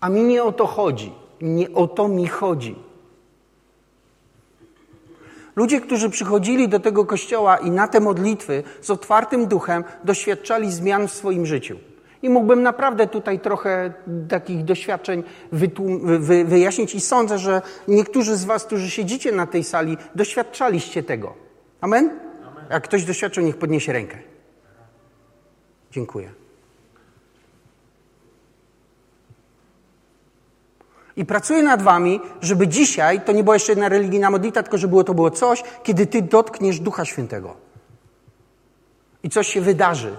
A mi nie o to chodzi. Nie o to mi chodzi. Ludzie, którzy przychodzili do tego kościoła i na te modlitwy z otwartym duchem doświadczali zmian w swoim życiu. I mógłbym naprawdę tutaj trochę takich doświadczeń wy wyjaśnić i sądzę, że niektórzy z Was, którzy siedzicie na tej sali, doświadczaliście tego. Amen? Amen. Jak ktoś doświadczył, niech podniesie rękę. Dziękuję. I pracuję nad wami, żeby dzisiaj to nie była jeszcze jedna religijna modlitwa, tylko żeby to było coś, kiedy ty dotkniesz Ducha Świętego. I coś się wydarzy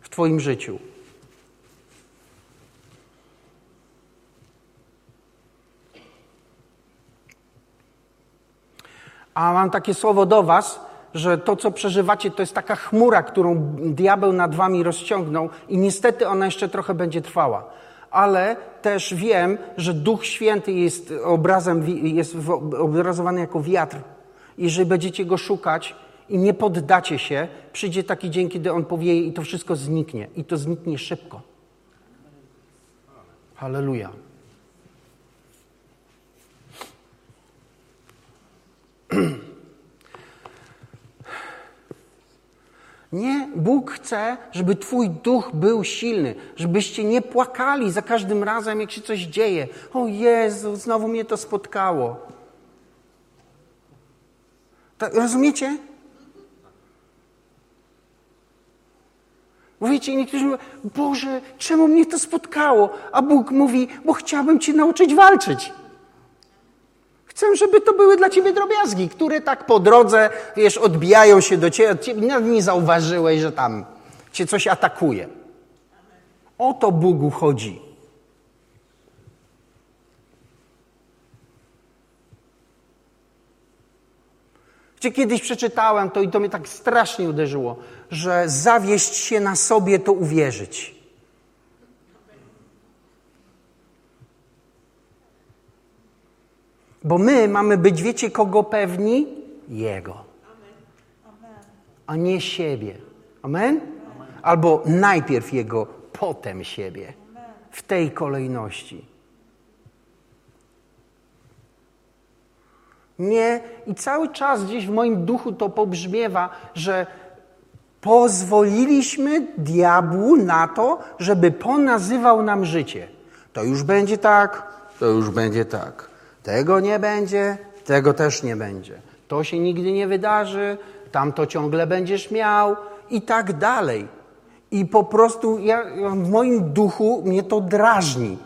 w twoim życiu. A mam takie słowo do was, że to, co przeżywacie, to jest taka chmura, którą diabeł nad wami rozciągnął i niestety ona jeszcze trochę będzie trwała ale też wiem, że Duch Święty jest obrazem, jest obrazowany jako wiatr. Jeżeli będziecie go szukać i nie poddacie się, przyjdzie taki dzień, kiedy on powieje i to wszystko zniknie. I to zniknie szybko. Halleluja. Nie, Bóg chce, żeby Twój duch był silny, żebyście nie płakali za każdym razem, jak się coś dzieje. O Jezu, znowu mnie to spotkało. Tak, rozumiecie? Mówicie, niektórzy mówią, Boże, czemu mnie to spotkało? A Bóg mówi, bo chciałbym Cię nauczyć walczyć. Chcę, żeby to były dla ciebie drobiazgi, które tak po drodze, wiesz, odbijają się do ciebie, ciebie nawet nie zauważyłeś, że tam cię coś atakuje. O to Bogu chodzi. Gdzie kiedyś przeczytałem to i to mnie tak strasznie uderzyło, że zawieść się na sobie to uwierzyć. Bo my mamy być, wiecie, kogo pewni? Jego. A nie siebie. Amen? Albo najpierw Jego, potem siebie. W tej kolejności. Nie, i cały czas gdzieś w moim duchu to pobrzmiewa, że pozwoliliśmy diabłu na to, żeby ponazywał nam życie. To już będzie tak, to już będzie tak. Tego nie będzie, tego też nie będzie. To się nigdy nie wydarzy, tam to ciągle będziesz miał i tak dalej. I po prostu ja, w moim duchu mnie to drażni.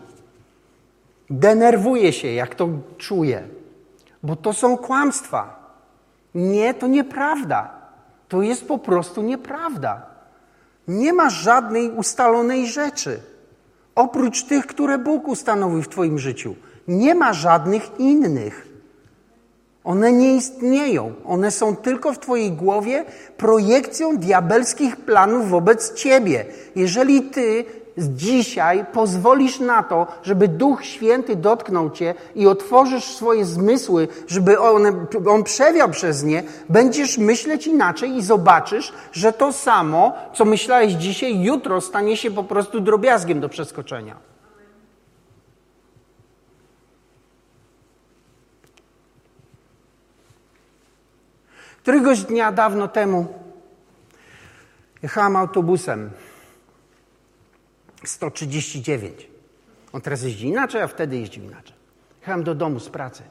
Denerwuję się, jak to czuję, bo to są kłamstwa. Nie, to nieprawda. To jest po prostu nieprawda. Nie ma żadnej ustalonej rzeczy, oprócz tych, które Bóg ustanowił w Twoim życiu. Nie ma żadnych innych. One nie istnieją. One są tylko w Twojej głowie projekcją diabelskich planów wobec Ciebie. Jeżeli Ty dzisiaj pozwolisz na to, żeby Duch Święty dotknął Cię i otworzysz swoje zmysły, żeby one, On przewiał przez nie, będziesz myśleć inaczej i zobaczysz, że to samo, co myślałeś dzisiaj, jutro stanie się po prostu drobiazgiem do przeskoczenia. Któregoś dnia dawno temu jechałam autobusem 139. On teraz jeździ inaczej, a wtedy jeździł inaczej. Jechałem do domu z pracy.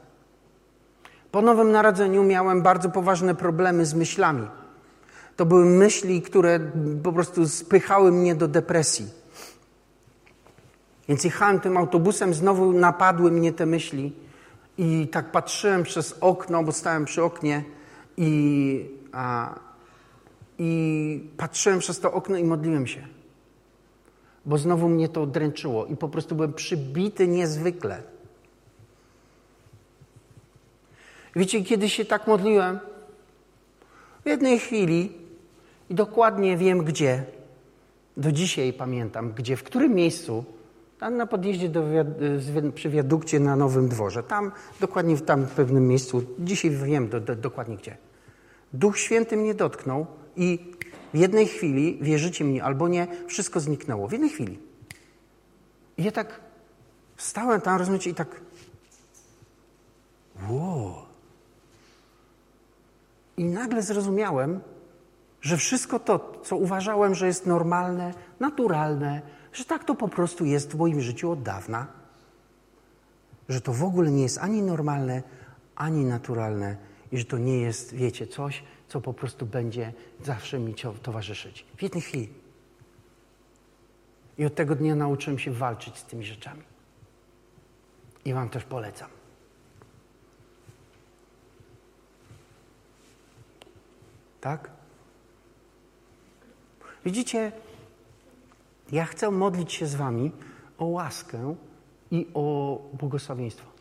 Po Nowym Narodzeniu miałem bardzo poważne problemy z myślami. To były myśli, które po prostu spychały mnie do depresji. Więc jechałem tym autobusem, znowu napadły mnie te myśli i tak patrzyłem przez okno, bo stałem przy oknie i, a, I patrzyłem przez to okno i modliłem się. Bo znowu mnie to dręczyło i po prostu byłem przybity niezwykle. Wiecie, kiedy się tak modliłem? W jednej chwili i dokładnie wiem gdzie, do dzisiaj pamiętam, gdzie, w którym miejscu, na podjeździe do, przy wiadukcie na Nowym Dworze, tam, dokładnie w tam pewnym miejscu, dzisiaj wiem do, do, dokładnie gdzie. Duch Święty mnie dotknął i w jednej chwili, wierzycie mi albo nie, wszystko zniknęło. W jednej chwili. I ja tak stałem tam, rozumiecie, i tak wow. I nagle zrozumiałem, że wszystko to, co uważałem, że jest normalne, naturalne, że tak to po prostu jest w moim życiu od dawna, że to w ogóle nie jest ani normalne, ani naturalne i że to nie jest, wiecie, coś, co po prostu będzie zawsze mi towarzyszyć. W jednej chwili. I od tego dnia nauczyłem się walczyć z tymi rzeczami. I Wam też polecam. Tak? Widzicie, ja chcę modlić się z Wami o łaskę i o błogosławieństwo.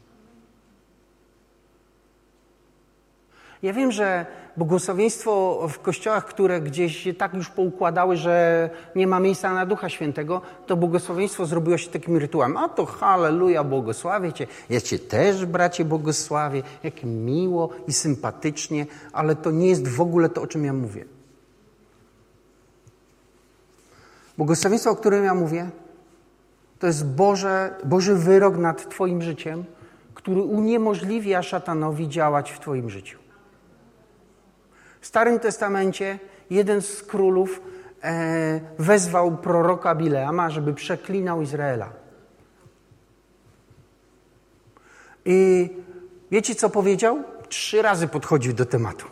Ja wiem, że błogosławieństwo w kościołach, które gdzieś tak już poukładały, że nie ma miejsca na Ducha Świętego, to błogosławieństwo zrobiło się takim rytuałem. A to halleluja, błogosławię Cię. Ja Cię też, bracie, błogosławię. Jak miło i sympatycznie, ale to nie jest w ogóle to, o czym ja mówię. Błogosławieństwo, o którym ja mówię, to jest Boże, Boży wyrok nad Twoim życiem, który uniemożliwia szatanowi działać w Twoim życiu. W Starym Testamencie jeden z królów e, wezwał proroka Bileama, żeby przeklinał Izraela. I wiecie, co powiedział? Trzy razy podchodził do tematu.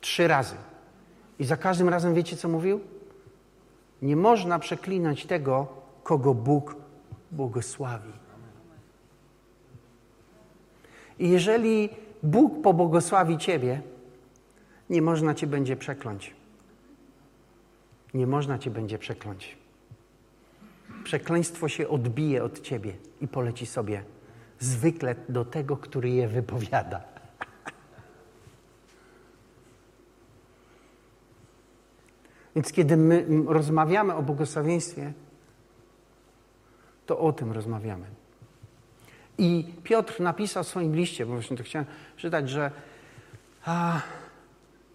Trzy razy. I za każdym razem wiecie, co mówił? Nie można przeklinać tego, kogo Bóg błogosławi. I jeżeli Bóg pobłogosławi Ciebie, nie można cię będzie przekląć. Nie można cię będzie przekląć. Przekleństwo się odbije od ciebie i poleci sobie zwykle do tego, który je wypowiada. Więc kiedy my rozmawiamy o błogosławieństwie, to o tym rozmawiamy. I Piotr napisał w swoim liście, bo właśnie to chciałem czytać, że a,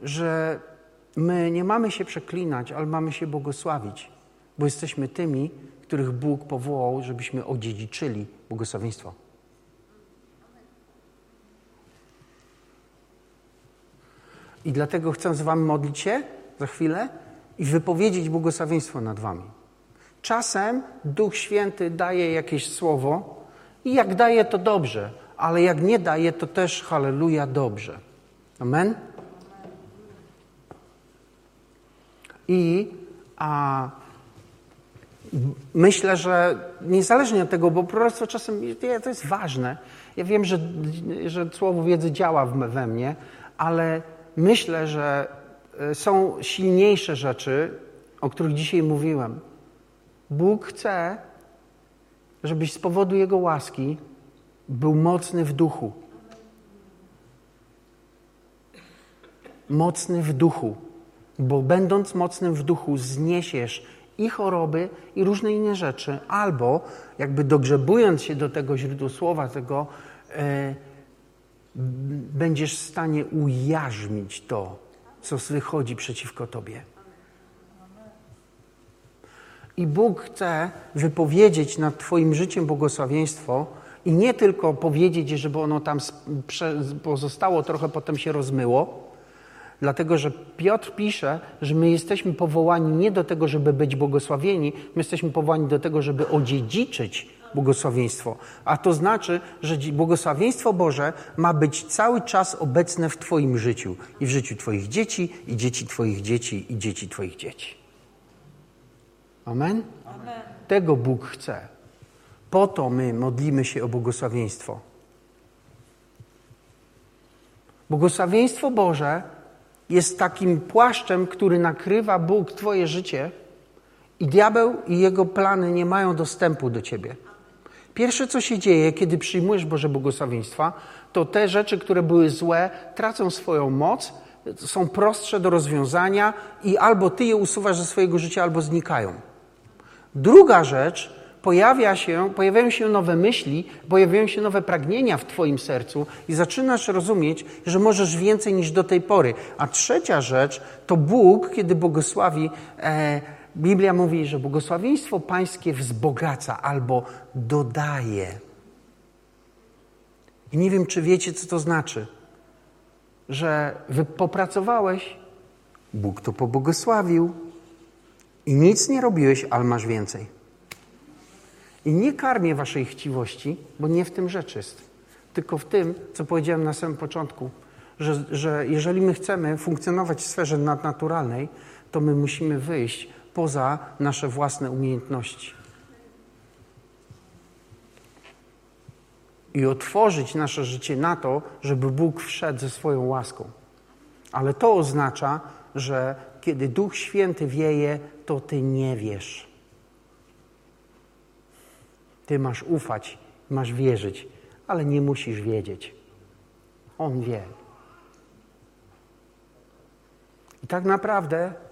że my nie mamy się przeklinać, ale mamy się błogosławić, bo jesteśmy tymi, których Bóg powołał, żebyśmy odziedziczyli błogosławieństwo. I dlatego chcę z Wami modlić się za chwilę i wypowiedzieć błogosławieństwo nad Wami. Czasem Duch Święty daje jakieś słowo i jak daje, to dobrze, ale jak nie daje, to też halleluja dobrze. Amen? I a, myślę, że niezależnie od tego, bo proroctwo czasem to jest ważne. Ja wiem, że, że słowo wiedzy działa we mnie, ale myślę, że są silniejsze rzeczy, o których dzisiaj mówiłem. Bóg chce, żebyś z powodu Jego łaski był mocny w duchu. Mocny w duchu, bo będąc mocnym w duchu, zniesiesz i choroby, i różne inne rzeczy, albo jakby dogrzebując się do tego źródła słowa, tego, e, będziesz w stanie ujarzmić to, co wychodzi przeciwko tobie. I Bóg chce wypowiedzieć nad Twoim życiem błogosławieństwo i nie tylko powiedzieć, żeby ono tam pozostało, trochę potem się rozmyło, dlatego że Piotr pisze, że my jesteśmy powołani nie do tego, żeby być błogosławieni, my jesteśmy powołani do tego, żeby odziedziczyć błogosławieństwo. A to znaczy, że błogosławieństwo Boże ma być cały czas obecne w Twoim życiu i w życiu Twoich dzieci, i dzieci Twoich dzieci, i dzieci Twoich dzieci. Amen? Amen? Tego Bóg chce. Po to my modlimy się o błogosławieństwo. Błogosławieństwo Boże jest takim płaszczem, który nakrywa Bóg Twoje życie i diabeł i jego plany nie mają dostępu do Ciebie. Pierwsze, co się dzieje, kiedy przyjmujesz Boże błogosławieństwa, to te rzeczy, które były złe, tracą swoją moc, są prostsze do rozwiązania i albo Ty je usuwasz ze swojego życia, albo znikają. Druga rzecz, pojawia się, pojawiają się nowe myśli, pojawiają się nowe pragnienia w Twoim sercu i zaczynasz rozumieć, że możesz więcej niż do tej pory. A trzecia rzecz to Bóg, kiedy błogosławi, e, Biblia mówi, że błogosławieństwo Pańskie wzbogaca albo dodaje. I nie wiem, czy wiecie, co to znaczy, że wy popracowałeś, Bóg to pobłogosławił i nic nie robiłeś, ale masz więcej. I nie karmię waszej chciwości, bo nie w tym rzecz jest. Tylko w tym, co powiedziałem na samym początku, że, że jeżeli my chcemy funkcjonować w sferze nadnaturalnej, to my musimy wyjść poza nasze własne umiejętności. I otworzyć nasze życie na to, żeby Bóg wszedł ze swoją łaską. Ale to oznacza, że kiedy Duch Święty wieje, to ty nie wiesz. Ty masz ufać, masz wierzyć, ale nie musisz wiedzieć. On wie. I tak naprawdę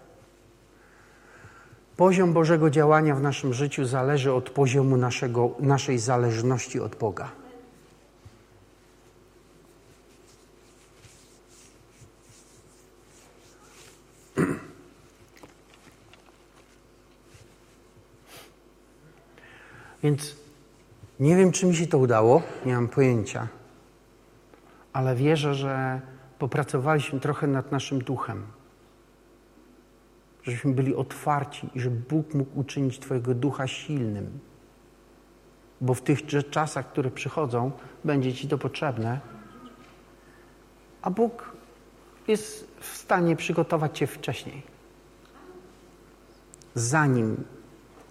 poziom Bożego działania w naszym życiu zależy od poziomu naszego, naszej zależności od Boga. Więc nie wiem, czy mi się to udało, nie mam pojęcia, ale wierzę, że popracowaliśmy trochę nad naszym duchem. Żebyśmy byli otwarci i że Bóg mógł uczynić Twojego ducha silnym. Bo w tych czasach, które przychodzą, będzie Ci to potrzebne. A Bóg jest w stanie przygotować Cię wcześniej. Zanim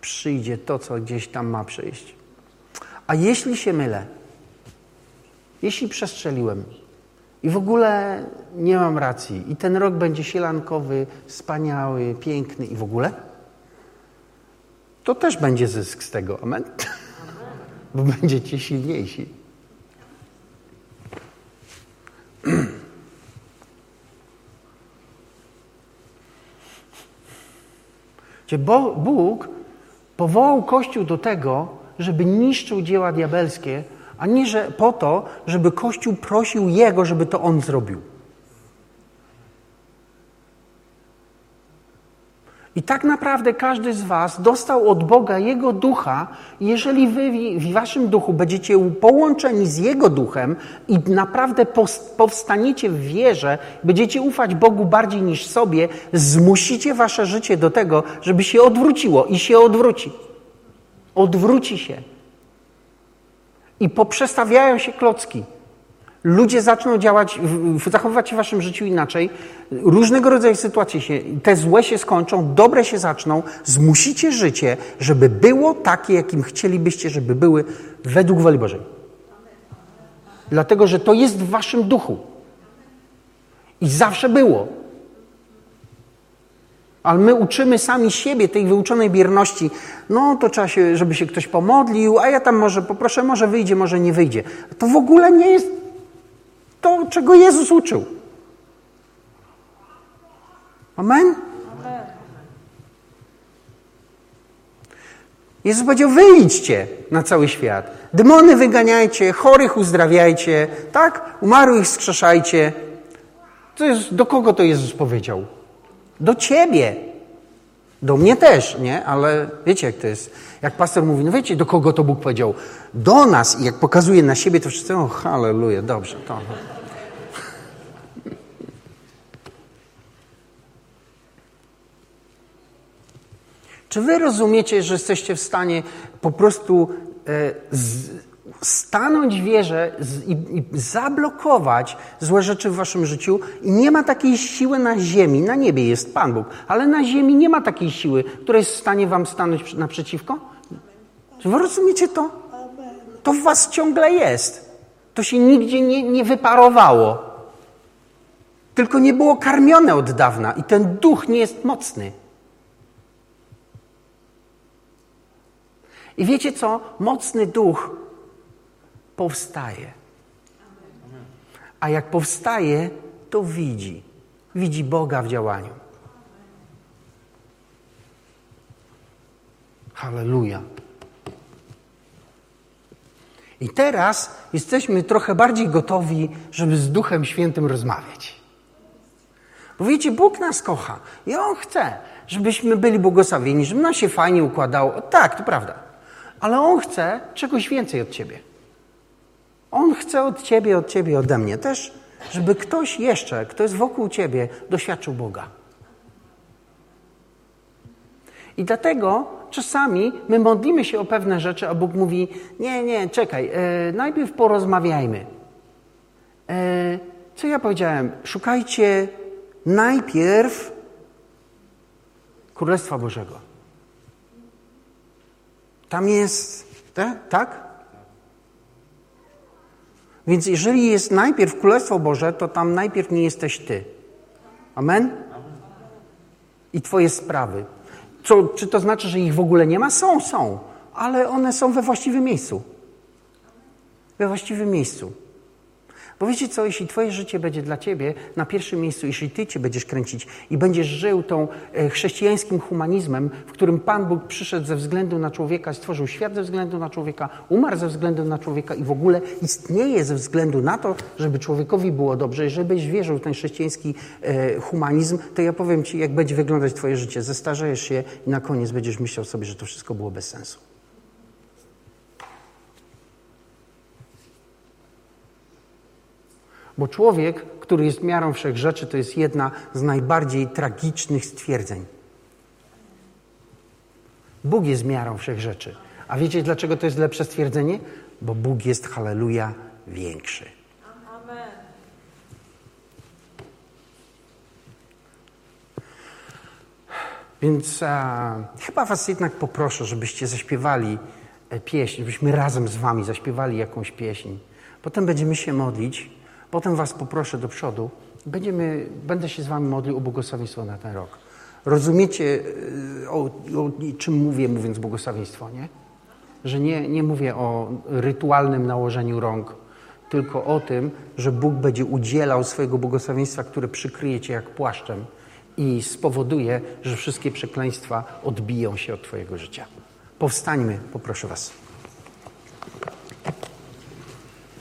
przyjdzie to, co gdzieś tam ma przyjść. A jeśli się mylę, jeśli przestrzeliłem i w ogóle nie mam racji i ten rok będzie sielankowy, wspaniały, piękny i w ogóle, to też będzie zysk z tego. Amen? Bo będziecie silniejsi. Bóg Powołał Kościół do tego, żeby niszczył dzieła diabelskie, a nie że po to, żeby Kościół prosił Jego, żeby to On zrobił. I tak naprawdę każdy z Was dostał od Boga Jego ducha. Jeżeli Wy w Waszym duchu będziecie połączeni z Jego duchem i naprawdę powstaniecie w wierze, będziecie ufać Bogu bardziej niż sobie, zmusicie Wasze życie do tego, żeby się odwróciło i się odwróci. Odwróci się. I poprzestawiają się klocki. Ludzie zaczną działać, zachowywać się w waszym życiu inaczej. Różnego rodzaju sytuacje się, te złe się skończą, dobre się zaczną. Zmusicie życie, żeby było takie, jakim chcielibyście, żeby były według woli Bożej. Dlatego, że to jest w waszym duchu. I zawsze było. Ale my uczymy sami siebie tej wyuczonej bierności. No to trzeba się, żeby się ktoś pomodlił, a ja tam może poproszę, może wyjdzie, może nie wyjdzie. To w ogóle nie jest to, czego Jezus uczył. Amen? Jezus powiedział, wyjdźcie na cały świat. Demony wyganiajcie, chorych uzdrawiajcie, tak? Umarłych skrzeszajcie. To jest, do kogo to Jezus powiedział? Do ciebie. Do mnie też, nie? Ale wiecie, jak to jest. Jak pastor mówi, no wiecie, do kogo to Bóg powiedział? Do nas. I jak pokazuje na siebie, to wszyscy, o, halleluja, dobrze, to. Czy wy rozumiecie, że jesteście w stanie po prostu e, z, stanąć w wierze i, i, zablokować złe rzeczy w waszym życiu i nie ma takiej siły na ziemi, na niebie jest Pan Bóg, ale na ziemi nie ma takiej siły, która jest w stanie wam stanąć naprzeciwko? Czy wy rozumiecie to? To w was ciągle jest. To się nigdzie nie, nie wyparowało. Tylko nie było karmione od dawna i ten duch nie jest mocny. I wiecie co? Mocny duch powstaje. A jak powstaje, to widzi. Widzi Boga w działaniu. Halleluja. I teraz jesteśmy trochę bardziej gotowi, żeby z Duchem Świętym rozmawiać. Bo wiecie, Bóg nas kocha i On chce, żebyśmy byli błogosławieni, żeby nam się fajnie układało. Tak, to prawda. Ale On chce czegoś więcej od Ciebie. On chce od Ciebie, od Ciebie, ode mnie też, żeby ktoś jeszcze, kto jest wokół Ciebie, doświadczył Boga. I dlatego czasami my modlimy się o pewne rzeczy, a Bóg mówi: Nie, nie, czekaj, e, najpierw porozmawiajmy. E, co ja powiedziałem? Szukajcie najpierw Królestwa Bożego. Tam jest, tak? Więc jeżeli jest najpierw Królestwo Boże, to tam najpierw nie jesteś Ty. Amen? I Twoje sprawy. Co, czy to znaczy, że ich w ogóle nie ma? Są, są, ale one są we właściwym miejscu. We właściwym miejscu. Bo wiecie co, jeśli Twoje życie będzie dla Ciebie na pierwszym miejscu, jeśli Ty Cię będziesz kręcić i będziesz żył tą e, chrześcijańskim humanizmem, w którym Pan Bóg przyszedł ze względu na człowieka, stworzył świat ze względu na człowieka, umarł ze względu na człowieka i w ogóle istnieje ze względu na to, żeby człowiekowi było dobrze, żebyś wierzył w ten chrześcijański e, humanizm, to ja powiem Ci, jak będzie wyglądać Twoje życie. Zestarzejesz się i na koniec będziesz myślał sobie, że to wszystko było bez sensu. Bo człowiek, który jest miarą wszech rzeczy, to jest jedna z najbardziej tragicznych stwierdzeń. Bóg jest miarą wszech rzeczy. A wiecie, dlaczego to jest lepsze stwierdzenie? Bo Bóg jest, halleluja, większy. Amen. Więc a, chyba Was jednak poproszę, żebyście zaśpiewali e, pieśń, żebyśmy razem z Wami zaśpiewali jakąś pieśń. Potem będziemy się modlić. Potem Was poproszę do przodu. Będziemy, będę się z Wami modlił o błogosławieństwo na ten rok. Rozumiecie, e, o, o czym mówię, mówiąc błogosławieństwo, nie? Że nie, nie mówię o rytualnym nałożeniu rąk, tylko o tym, że Bóg będzie udzielał swojego błogosławieństwa, które przykryje Cię jak płaszczem i spowoduje, że wszystkie przekleństwa odbiją się od Twojego życia. Powstańmy, poproszę Was.